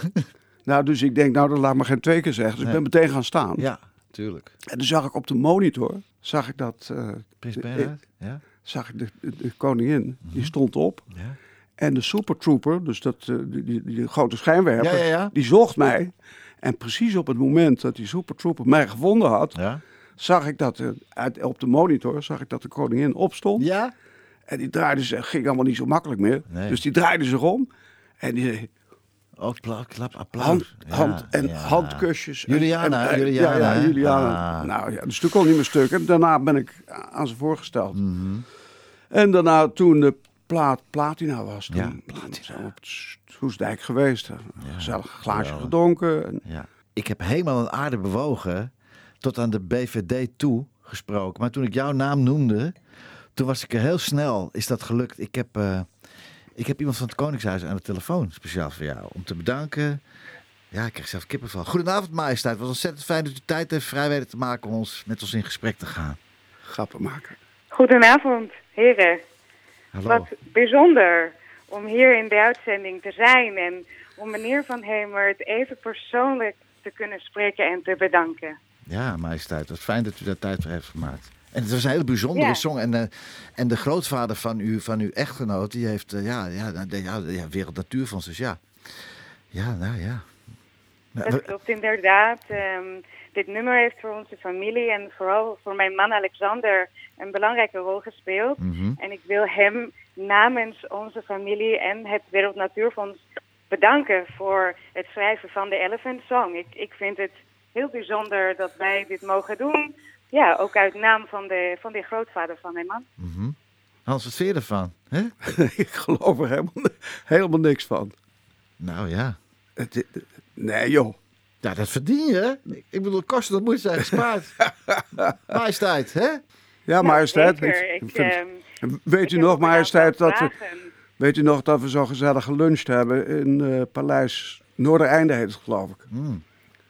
Nou, dus ik denk, nou, dat laat me geen twee keer zeggen. Dus Nee. ik ben meteen gaan staan. ja, tuurlijk. En toen zag ik op de monitor, zag ik dat, eh, Prins Bernhard? Ja? zag ik de, de, koningin, Mhm. die stond op. Ja? En de Super Trooper, dus dat, eh, die, die, die grote schijnwerper, Ja, ja, ja. die zocht mij. En precies op het moment dat die Super Trooper mij gevonden had, zag ik dat eh, uit, op de monitor, zag ik dat de koningin opstond. Ja? En die draaide zich, ging allemaal niet zo makkelijk meer. Nee. Dus die draaide zich om. En die Oh, klap, klap, applaus. hand, Ja, hand en ja. handkusjes. Juliana, en- en- Juliana, Ja, ja? Juliana. Ah. Nou ja, dus toen kon niet meer stuk. En daarna ben ik aan ze voorgesteld. Mhm. En daarna, toen de plaat Platina was, toen Ja, we op het Soesdijk geweest. Een gezellig glaasje gedronken. En, Ja. Ik heb helemaal een aarde bewogen tot aan de BVD toe gesproken. Maar toen ik jouw naam noemde, toen was ik er heel snel. Is dat gelukt? Ik heb, eh, ik heb iemand van het Koningshuis aan de telefoon, speciaal voor jou. Om te bedanken. Ja, ik kreeg zelf kippenval. Goedenavond, majesteit. Het was ontzettend fijn dat u tijd heeft vrij weten te maken om ons, met ons in gesprek te gaan. grappen maken. Goedenavond, heren. Hallo. Wat bijzonder om hier in de uitzending te zijn en om meneer Van Hemert even persoonlijk te kunnen spreken en te bedanken. Ja, majesteit. Wat fijn dat u daar tijd voor heeft gemaakt. En het was een hele bijzondere Ja. song. En, eh, en de grootvader van, u, van uw echtgenoot, die heeft eh, ja, ja, de, ja, ja, Wereld Natuurfonds. Dus ja. Ja, nou ja. Nou, Dat klopt inderdaad. Ehm, dit nummer heeft voor onze familie en vooral voor mijn man Alexander een belangrijke rol gespeeld. mhm. En ik wil hem namens onze familie en het Wereld Natuurfonds bedanken voor het schrijven van de Elephant Song. Ik, ik vind het heel bijzonder dat wij dit mogen doen. Ja, ook uit naam van de, van de grootvader van mijn man. mhm. Hans, wat vind je ervan? Hè? [LAUGHS] ik geloof er helemaal, helemaal niks van. Nou ja. Het, het- nee joh. Ja, dat verdien je. hè? Ik bedoel, kosten dat moet zijn gespaard. [LAUGHS] majesteit, hè? Ja, majesteit. Nou, ik Ik, vind- ehm, weet u nog, majesteit, dat we, vragen. weet u nog dat we zo gezellig geluncht hebben in eh, Paleis Noordereinde heet het geloof ik. Mm.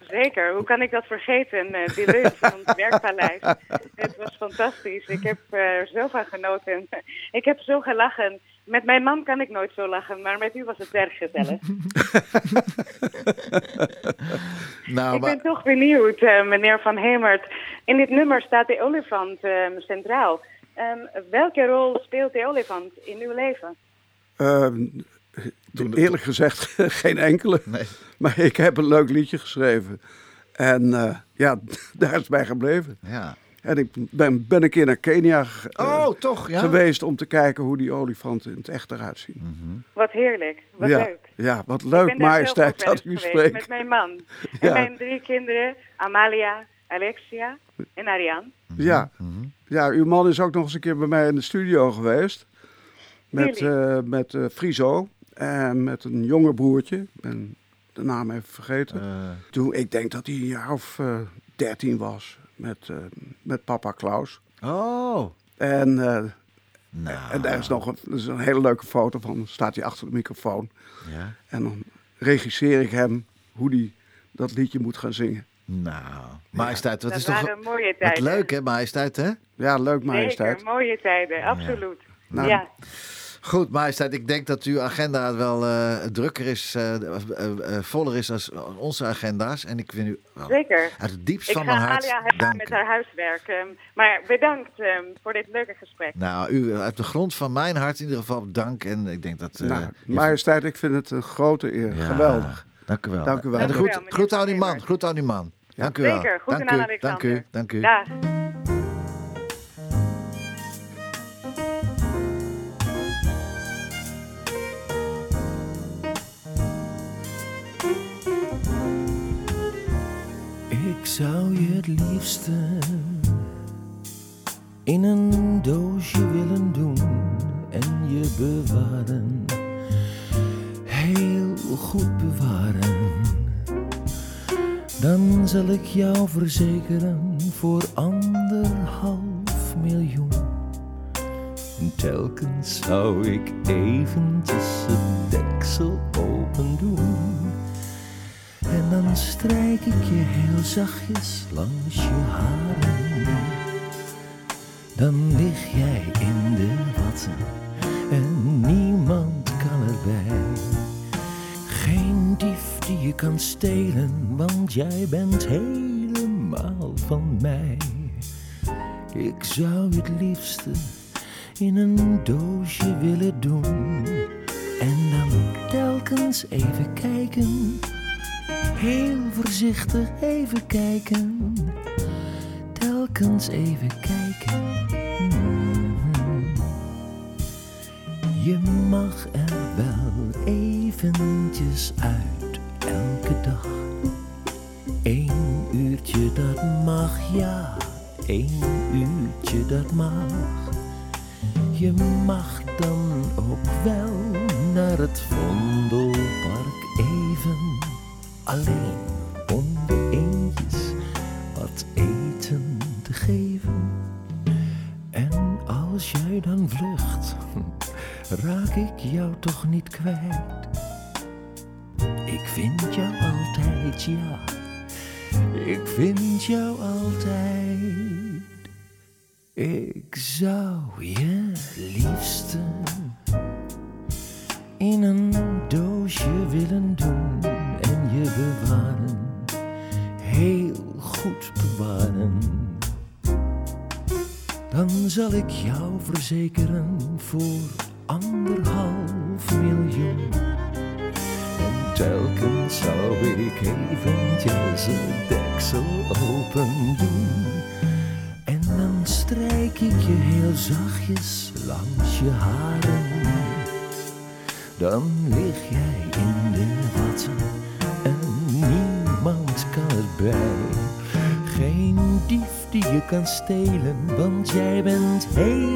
Zeker, hoe kan ik dat vergeten? eh die lunch van het werkpaleis. Het was fantastisch. Ik heb eh, er zo van genoten. Ik heb zo gelachen. Met mijn man kan ik nooit zo lachen, maar met u was het erg gezellig. [LAUGHS] Nou, ik maar, ben toch benieuwd, eh, meneer Van Hemert. In dit nummer staat de olifant eh, centraal. Ehm, welke rol speelt de olifant in uw leven? Ehm, eerlijk gezegd, [LAUGHS] geen enkele. Nee. [LAUGHS] Maar ik heb een leuk liedje geschreven. En eh, ja, [LAUGHS] daar is het bij gebleven. ja. En ik ben, ben een keer naar Kenia Oh, toch, ja? geweest om te kijken hoe die olifanten in het echt eruit zien. Wat heerlijk, wat ja, leuk. ja, wat leuk, majesteit, dat u spreekt. Met mijn man. [LAUGHS] Ja. En mijn drie kinderen, Amalia, Alexia en Ariane. Ja. ja, uw man is ook nog eens een keer bij mij in de studio geweest. Met, eh met eh, Friso en met een jonger broertje. Ik ben de naam even vergeten. Eh, Toen, ik denk dat hij een jaar of eh, dertien was. met, eh, met papa Klaus. Oh. En, eh, Nou. en daar is nog een, is een hele leuke foto van. Dan staat hij achter de microfoon. Ja. En dan regisseer ik hem hoe hij dat liedje moet gaan zingen. Nou. Majesteit, wat Dat is toch... waren mooie Wat tijden. leuk hè, majesteit hè? Ja, leuk majesteit. Zeker, mooie tijden, absoluut. Nou, ja. Goed, majesteit, ik denk dat uw agenda wel eh, drukker is, eh, eh, voller is als onze agenda's. En ik vind u wel Zeker. uit het diepst Ik van ga mijn hart Alia helpen met haar huiswerk. ehm, maar bedankt ehm, voor dit leuke gesprek. Nou, u uit de grond van mijn hart in ieder geval dank. En ik denk dat... eh, nou, je- majesteit, ik vind het een grote eer. Ja, Geweldig. Dank u wel. Dank u wel. En Dank u groet, groet aan die man, groet aan die man. Dank u wel. Zeker, goed dank aan u, Alexander. dank u, dank u. Dag. Ik zou je het liefste in een doosje willen doen en je bewaren. Heel goed bewaren. Dan zal ik jou verzekeren voor anderhalf miljoen. En telkens zou ik eventjes het deksel open doen. Dan strijk ik je heel zachtjes langs je haren. Dan lig jij in de watten en niemand kan erbij. Geen dief die je kan stelen, want jij bent helemaal van mij. Ik zou het liefste in een doosje willen doen. En dan telkens even kijken Heel voorzichtig even kijken, telkens even kijken. Mhm. Je mag er wel eventjes uit elke dag. Eén uurtje dat mag, ja, één uurtje dat mag. Je mag dan ook wel naar het Vondelpark even alleen om de eendjes wat eten te geven. En als jij dan vlucht, [LAUGHS] raak ik jou toch niet kwijt. Ik vind jou altijd, ja, ik vind jou altijd. Ik zou je liefste in een Dan zal ik jou verzekeren voor anderhalf miljoen. En telkens zou ik eventjes het deksel open doen. En dan strijk ik je heel zachtjes langs je haren. Dan lig jij in de watten en niemand kan erbij. Geen dief die je kan stelen, want jij bent helemaal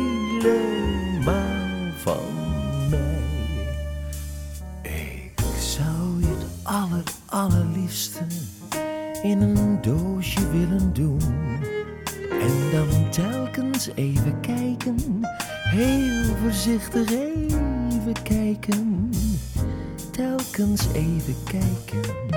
van mij. Ik zou je het aller, allerliefste in een doosje willen doen. En dan telkens even kijken, heel voorzichtig even kijken, telkens even kijken.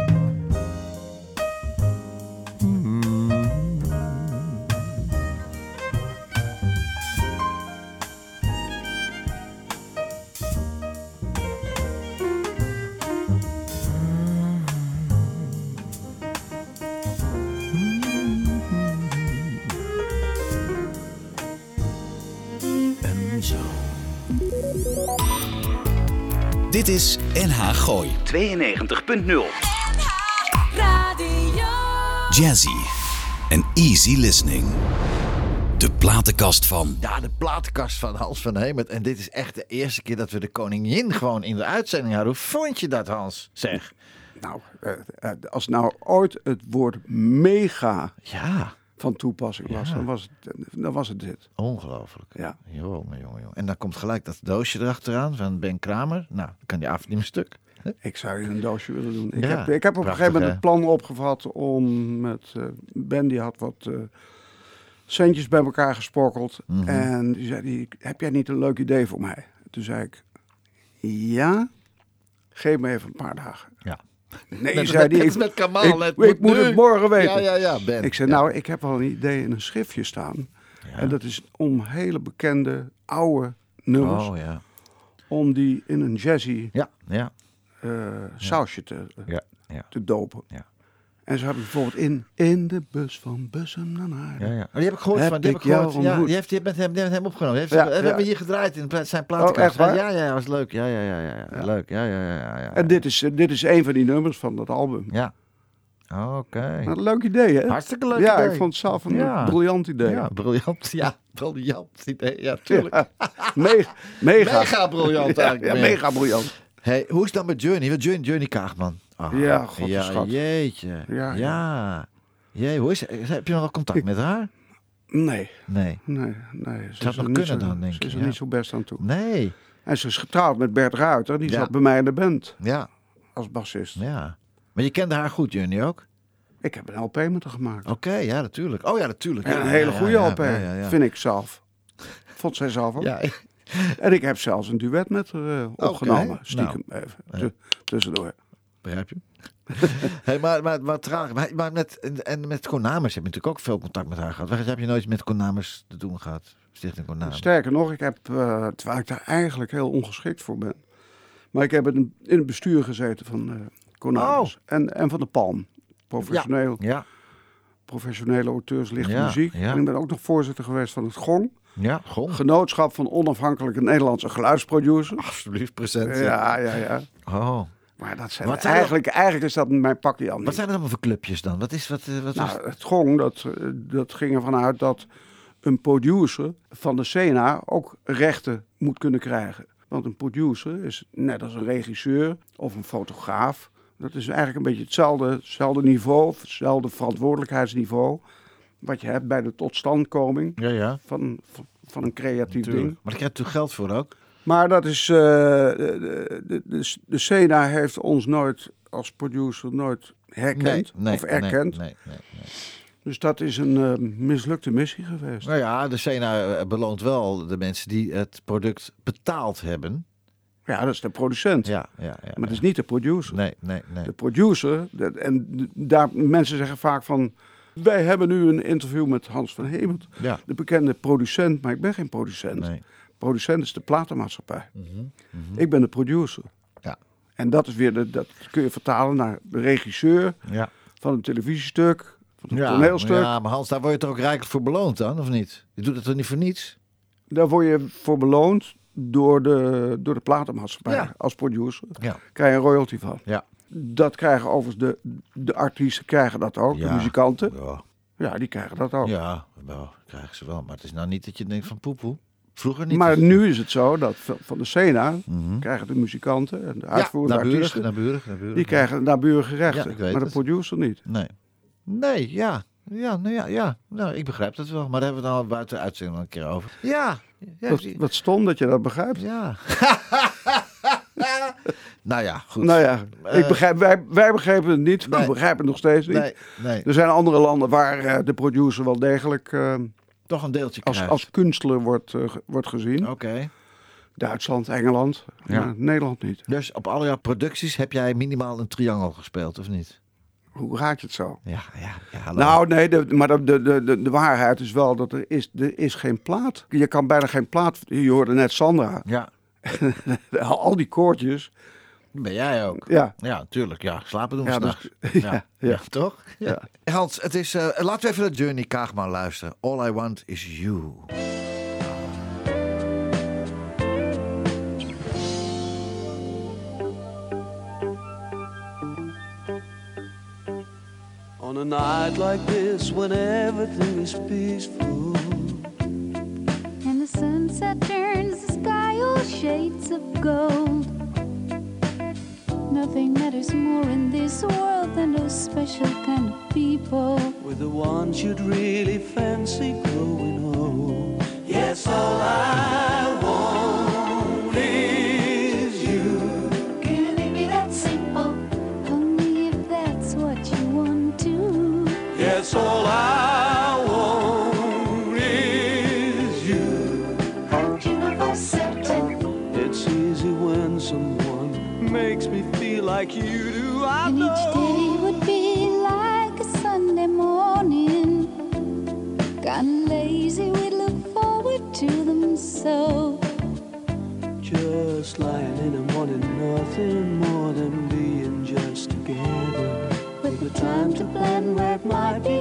Dit is NH Gooi. 92.0. Jazzy en easy listening. De platenkast van. Ja, de platenkast van Hans van Hemert. En dit is echt de eerste keer dat we de koningin gewoon in de uitzending hadden. Hoe vond je dat, Hans? Zeg. Nou, eh, eh, als nou ooit het woord mega Ja, van toepassing was, Ja. dan, was het, dan was het dit. ongelooflijk. Ja. Jongen, jongen, jongen. En dan komt gelijk dat doosje erachteraan van Ben Kramer. Nou, dan kan die meer stuk. Ik zou je een doosje willen doen. Ik, Ja, heb, ik heb op een gegeven moment het plan opgevat om met... eh, ben die had wat eh, centjes bij elkaar gesprokkeld. Mhm. En die zei, die, heb jij niet een leuk idee voor mij? Toen zei ik, ja, geef me even een paar dagen. Ja. Nee, Net- zei die, ik, met Kamal, ik, het ik moet moet het morgen weten. Ja, ja, ja, Ben. Ik zei, Ja. nou, ik heb al een idee in een schriftje staan. En dat is om hele bekende, oude nummers, Oh ja. om die in een jazzy Ja, ja. eh, sausje te, Ja, ja. te dopen. Ja. En ze hebben bijvoorbeeld in, in de bus van Bussum naar Naarden. Ja, ja. Oh, die heb ik gehoord Heb van. Die heb ik ik gehoord. Ja, die heeft, die heeft met hem, die heeft hem opgenomen. Heeft, Ja, we ja. hebben hier gedraaid in zijn platenkast. Oh, echt waar? Ja, ja, was leuk. Ja, ja, ja, ja, ja. Leuk. Ja, ja, ja, ja. ja. En dit is, dit is een van die nummers van dat album. Ja. Oké. Nou, leuk idee, hè? Hartstikke leuk ja, idee. ik vond het zelf een Ja. briljant idee. Ja, briljant. [LAUGHS] Ja, briljant idee. Ja, tuurlijk. [LAUGHS] Ja. Me- mega. Mega briljant [LAUGHS] Ja, eigenlijk. mega briljant. Hey, hoe is het dan met Journey? Journey, Journey Kaagman. Ah, Ja, god, ja, jeetje. Ja. Jee, hoe is? Heb je nog contact met haar? Nee, Nee. nee, nee. Ze Zou er nog kunnen zo- dan, denk Ze ik, is er ja. niet zo best aan toe. Nee. En ze is getrouwd met Bert Ruiter. Die Ja. zat bij mij in de band Ja, als bassist. ja. Maar je kende haar goed, Journey ook? Ik heb een LP met haar gemaakt. Oké, ja, natuurlijk. Oh ja, natuurlijk. Ja, een hele goede LP, vind ik zelf. Vond zij zelf ook. Ja, En ik heb zelfs een duet met haar eh, opgenomen. Nou. Stiekem even. tu- tussendoor. Begrijp je? [LAUGHS] hey, maar, maar, maar traag. Maar, maar met, en- met Konamers heb je natuurlijk ook veel contact met haar gehad. Waar heb je nooit met Konamers te doen gehad? Stichting Konamers. Sterker nog, ik heb, eh, terwijl ik daar eigenlijk heel ongeschikt voor ben. Maar ik heb in, in het bestuur gezeten van Konamers. En, en van de Palm. Professioneel, Oh. Ja, professionele auteurs lichte Ja, muziek. ja. En ik ben ook nog voorzitter geweest van het GONG. ja, gewoon. Genootschap van onafhankelijke Nederlandse geluidsproducers. Alsjeblieft, present. Ja, ja, ja. Oh. Maar dat zijn Wat zijn eigenlijk, eigenlijk is dat mijn pakje aan. Wat zijn er allemaal voor clubjes dan? Wat is wat? eh, wat was- Nou, het gong, dat, eh, dat ging ervan uit dat een producer van de Sena ook rechten moet kunnen krijgen. Want een producer is net als een regisseur of een fotograaf. Dat is eigenlijk een beetje hetzelfde, hetzelfde niveau, hetzelfde verantwoordelijkheidsniveau. Wat je hebt bij de totstandkoming ja, ja. van, van, van een creatief ding. Maar daar krijg je natuurlijk geld voor ook. Maar dat is. eh, de, de, de, de Sena heeft ons nooit als producer nooit herkend of erkend. Nee, nee, nee, nee. Dus dat is een eh, mislukte missie geweest. Nou ja, de Sena eh, beloont wel de mensen die het product betaald hebben. Ja, dat is de producent. Ja, ja, ja. Maar dat is niet de producer. Nee, nee, nee. De producer, dat- en daar, mensen zeggen vaak van... Wij hebben nu een interview met Hans van Hemert, Ja. de bekende producent. Maar ik ben geen producent. Nee. Producent is de platenmaatschappij. Ik ben de producer. Ja. En dat is weer, de, dat kun je vertalen naar de regisseur Ja. van een televisiestuk, van een Ja, toneelstuk. ja, maar Hans, daar word je toch ook rijkelijk voor beloond dan, of niet? Je doet het toch niet voor niets? Daar word je voor beloond door de, door de platenmaatschappij Ja. als producer. Ja. Krijg je een royalty van. Ja. Dat krijgen overigens de, de artiesten krijgen dat ook, Ja. de muzikanten. Ja, Ja, die krijgen dat ook. ja wel, krijgen ze wel. Maar het is nou niet dat je denkt van poepoe. Vroeger niet. maar nu is het zo dat van de Sena Mhm. krijgen de muzikanten en de ja, uitvoerende naburig, artiesten, naburig, naburig. die krijgen naburige rechten. Ja, maar de producer niet. Nee. Nee, ja. Ja, nou ja, ja. Nou, ik begrijp dat wel. Maar daar hebben we het al buiten de uitzending een keer over. Ja. Ja. Wat, wat stom dat je dat begrijpt. ja. [LAUGHS] nou ja, goed. Nou ja, ik Eh, begrijp, wij, wij begrijpen het niet, we nee. begrijpen het nog steeds niet. Nee, nee. Er zijn andere landen waar eh, de producer wel degelijk eh, Toch een deeltje als, krijgt. als kunstler wordt, eh, wordt gezien. Oké. Duitsland, Engeland, Ja. maar Nederland niet. Dus op alle jouw producties heb jij minimaal een triangel gespeeld, of niet? Hoe raad je het zo? Ja, ja, ja. Nou, nee, de, maar de, de, de, de waarheid is wel dat er is, er is geen plaat. Je kan bijna geen plaat. Je hoorde net Sandra. Ja, [LAUGHS] Al die koortjes. Ben jij ook. Ja, Ja, tuurlijk. Ja, slapen doen we Ja, s'nachts. [LAUGHS] ja, ja, ja. ja, toch? Ja. Hans, het is, eh, laten we even naar Journey Kaagman luisteren. All I Want Is You. On a night like this when everything is peaceful And the sunset turns the sky all shades of gold. Nothing matters more in this world than those special kind of people. with the ones you'd really fancy growing old. Yes, all I want is you. Can it be that simple? Only if that's what you want to. Yes, all I nothing more than being just together. With the time to plan where it might be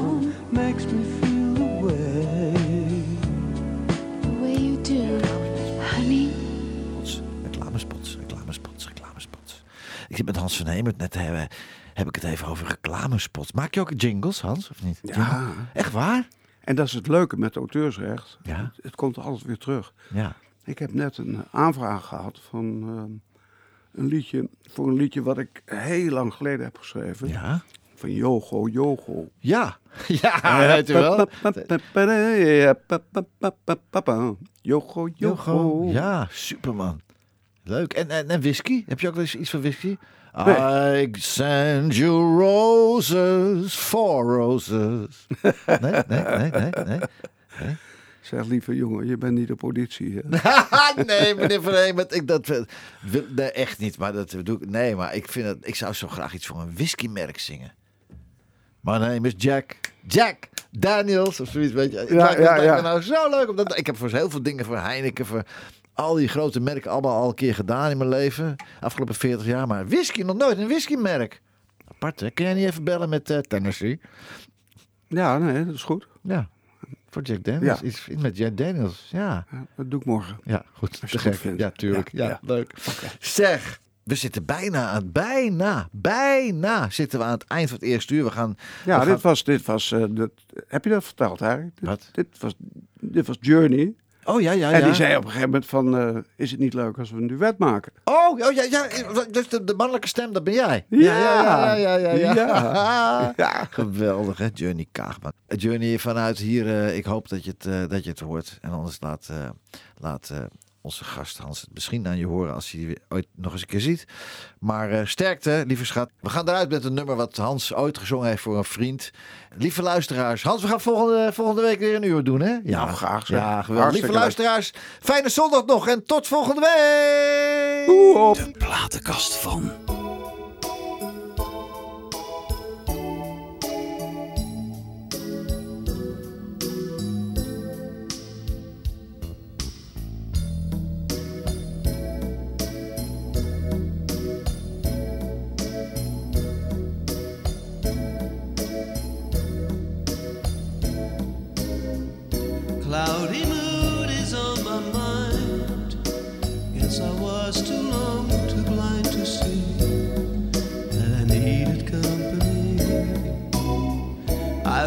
Met Hans van Hemert net hebben. Heb ik het even over reclamespots. Maak je ook jingles, Hans, of niet? Ja. Echt waar? En dat is het leuke met auteursrecht. Ja. Het, het komt altijd weer terug. Ja. Ik heb net een eh, aanvraag gehad van eh, een liedje, voor een liedje wat ik heel lang geleden heb geschreven. Ja? Van Yogo Yogo. Ja. Ja, weet u wel. Yogo Yogo. Ja, superman. Leuk. En, en, en whisky? Heb je ook wel eens iets van whisky? Nee. I send you roses for roses. [LAUGHS] Nee, nee, nee, nee, nee. Zeg lieve jongen, je bent niet de politie. Hè? [LAUGHS] nee, meneer Van Hemert, ik dat wil, nee, echt niet. Maar dat doe ik. Nee, maar ik vind het. Ik zou zo graag iets voor een whiskymerk zingen. My name is Jack. Jack Daniels of zoiets, weet je. Ja, ja, ja. nou zo leuk. Omdat, ik heb voor heel veel dingen, voor Heineken, voor al die grote merken allemaal al een keer gedaan in mijn leven. Afgelopen 40 jaar. Maar whisky, nog nooit een whiskymerk. Apart, hè? Kun jij niet even bellen met eh, Tennessee? Ja, nee, dat is goed. Ja, voor Jack Daniels. Ja. Iets, iets met Jack Daniels, ja. Ja, dat doe ik morgen. Ja, goed. Te gek. vindt. Ja, tuurlijk. Ja, leuk. Zeg, we zitten bijna aan het, bijna, bijna zitten we aan het eind van het eerste uur. We gaan, Ja, we dit gaan- was, dit was eh, dat, heb je dat verteld? Dit, Wat? Dit was, dit was Journey. Oh ja, ja, En ja. die zei op een gegeven moment van, eh, is het niet leuk als we een duet maken? Oh, oh ja, ja. Dus de, de mannelijke stem, dat ben jij. Ja. ja, ja, ja. ja, Ja. Ja. [LAUGHS] Geweldig, hè, Journey Kaagman. Journey vanuit hier, eh, ik hoop dat je, het, eh, dat je het hoort. En anders laat, eh, laat eh, onze gast Hans het misschien aan je horen als hij je weer ooit nog eens een keer ziet. Maar eh, sterkte, lieve schat. We gaan eruit met een nummer wat Hans ooit gezongen heeft voor een vriend. Lieve luisteraars. Hans, we gaan volgende, volgende week weer een uur doen, hè? Ja, Nou, graag, zeg. Ja, geweldig. Lieve luisteraars, fijne zondag nog en tot volgende week. De platenkast van.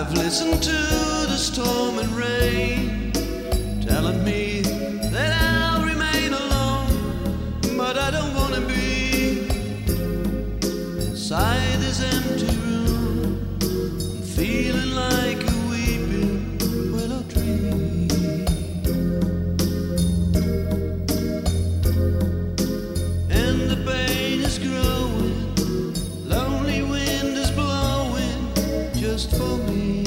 I've listened to the storm and rain just for me.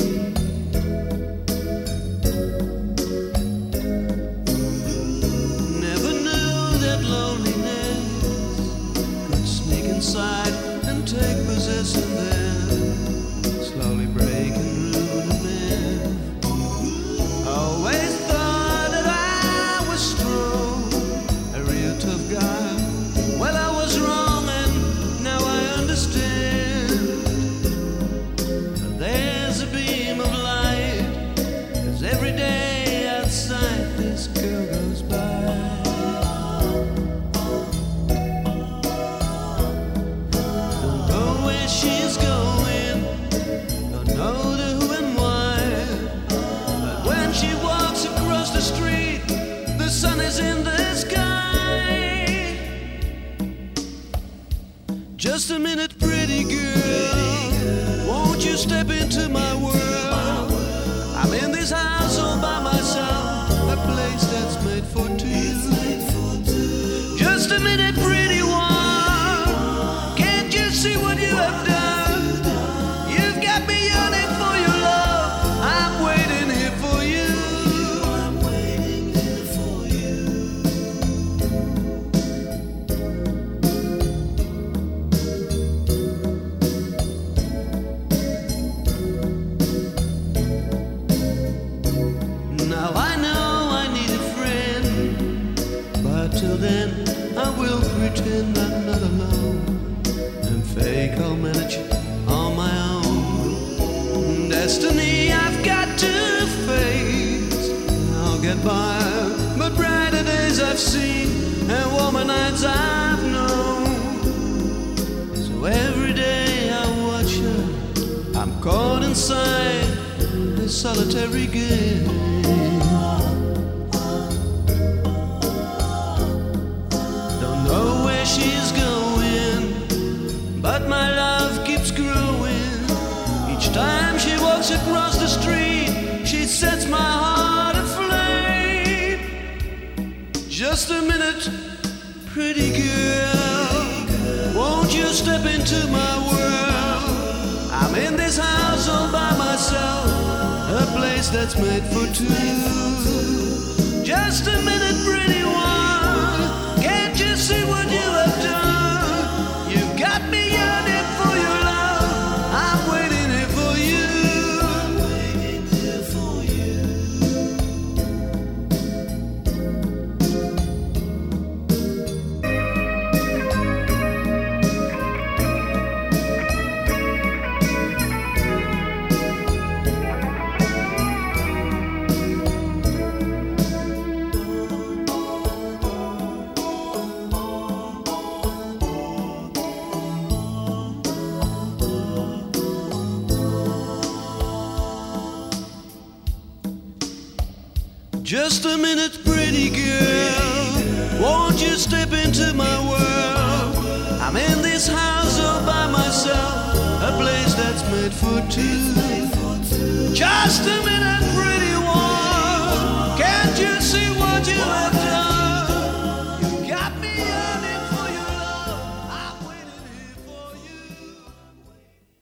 Inside this solitary game. Don't know where she's going, but my love keeps growing. Each time she walks across the street, she sets my heart aflame. Just a minute, pretty girl, won't you step into my world? In this house all by myself, a place that's made for two. Just a minute, pretty a minute, pretty girl. Won't you step into my world? I'm in this house all by myself, a place that's made for two. Just a minute, pretty one. Can't you see what you have?